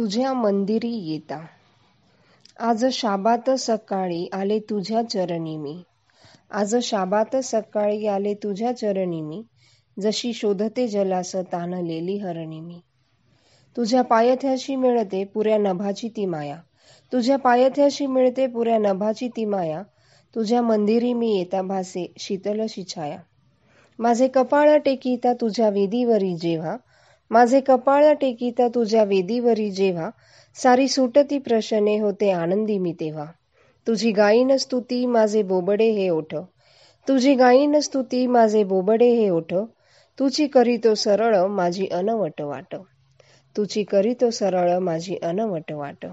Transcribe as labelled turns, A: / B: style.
A: तुझ्या मंदिरी येता. आज शाबात सकाळी आले तुझ्या चरणी मी. आज शाबात सकाळी आले तुझ्या चरणी मी. जशी शोधते जलास तानलेली हरणी मी. तुझ्या पायथ्याशी मिळते पुऱ्या नभाची ती माया. तुझ्या पायथ्याशी मिळते पुऱ्या नभाची ती माया. तुझ्या मंदिरी मी येता भासे शीतलशी छाया. माझे कपाळ टेकीता तुझ्या वेदीवरी जेव्हा. माझे कपाळ टेकीता तुझ्या वेदीवरी जेव्हा. सारी सुटती प्रशने होते आनंदी मी तेव्हा. तुझी गायीन स्तुती माझे बोबडे हे ओठ. तुझी गायीन स्तुती माझे बोबडे हे ओठ. तुझी करीतो सरळ माझी अनवट वाट. तुझी करीतो सरळ माझी अनवट वाट.